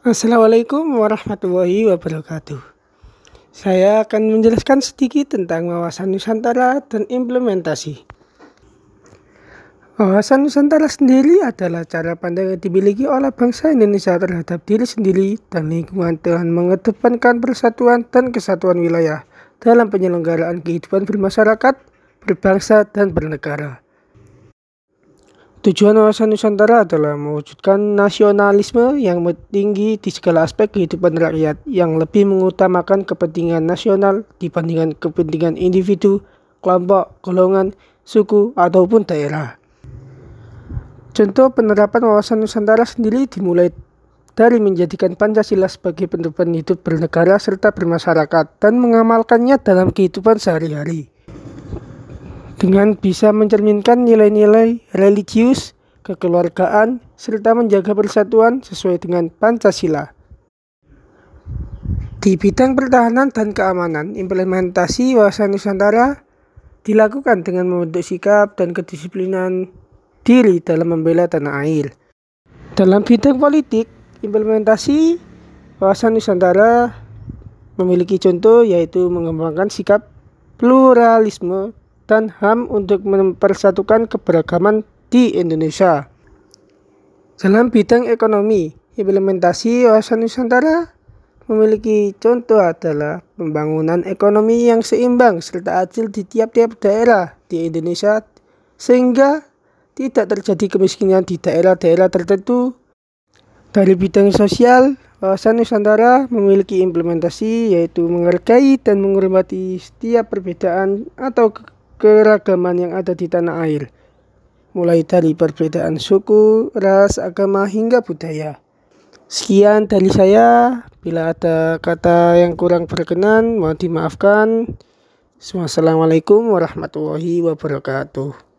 Assalamualaikum warahmatullahi wabarakatuh. Saya akan menjelaskan sedikit tentang wawasan Nusantara dan implementasi. Wawasan Nusantara sendiri adalah cara pandang yang dimiliki oleh bangsa Indonesia terhadap diri sendiri dan lingkungan dengan mengedepankan persatuan dan kesatuan wilayah dalam penyelenggaraan kehidupan bermasyarakat, berbangsa, dan bernegara. Tujuan wawasan Nusantara adalah mewujudkan nasionalisme yang tinggi di segala aspek kehidupan rakyat yang lebih mengutamakan kepentingan nasional dibandingkan kepentingan individu, kelompok, golongan, suku, ataupun daerah. Contoh penerapan wawasan Nusantara sendiri dimulai dari menjadikan Pancasila sebagai pedoman hidup bernegara serta bermasyarakat dan mengamalkannya dalam kehidupan sehari-hari dengan bisa mencerminkan nilai-nilai religius, kekeluargaan, serta menjaga persatuan sesuai dengan Pancasila. Di bidang pertahanan dan keamanan, implementasi wawasan Nusantara dilakukan dengan membentuk sikap dan kedisiplinan diri dalam membela tanah air. Dalam bidang politik, implementasi wawasan Nusantara memiliki contoh yaitu mengembangkan sikap pluralisme dan HAM untuk mempersatukan keberagaman di Indonesia. Dalam bidang ekonomi, implementasi wawasan Nusantara memiliki contoh adalah pembangunan ekonomi yang seimbang serta adil di tiap-tiap daerah di Indonesia sehingga tidak terjadi kemiskinan di daerah-daerah tertentu. Dari bidang sosial, wawasan Nusantara memiliki implementasi yaitu menghargai dan menghormati setiap perbedaan atau keragaman yang ada di tanah air, mulai dari perbedaan suku, ras, agama, hingga budaya. Sekian dari saya. Bila ada kata yang kurang berkenan, mohon dimaafkan. Wassalamualaikum warahmatullahi wabarakatuh.